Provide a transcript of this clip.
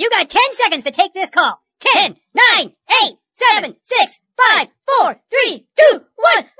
You got 10 seconds to take this call. 10, 9, 8, 7, 6, 5, 4, 3, 2,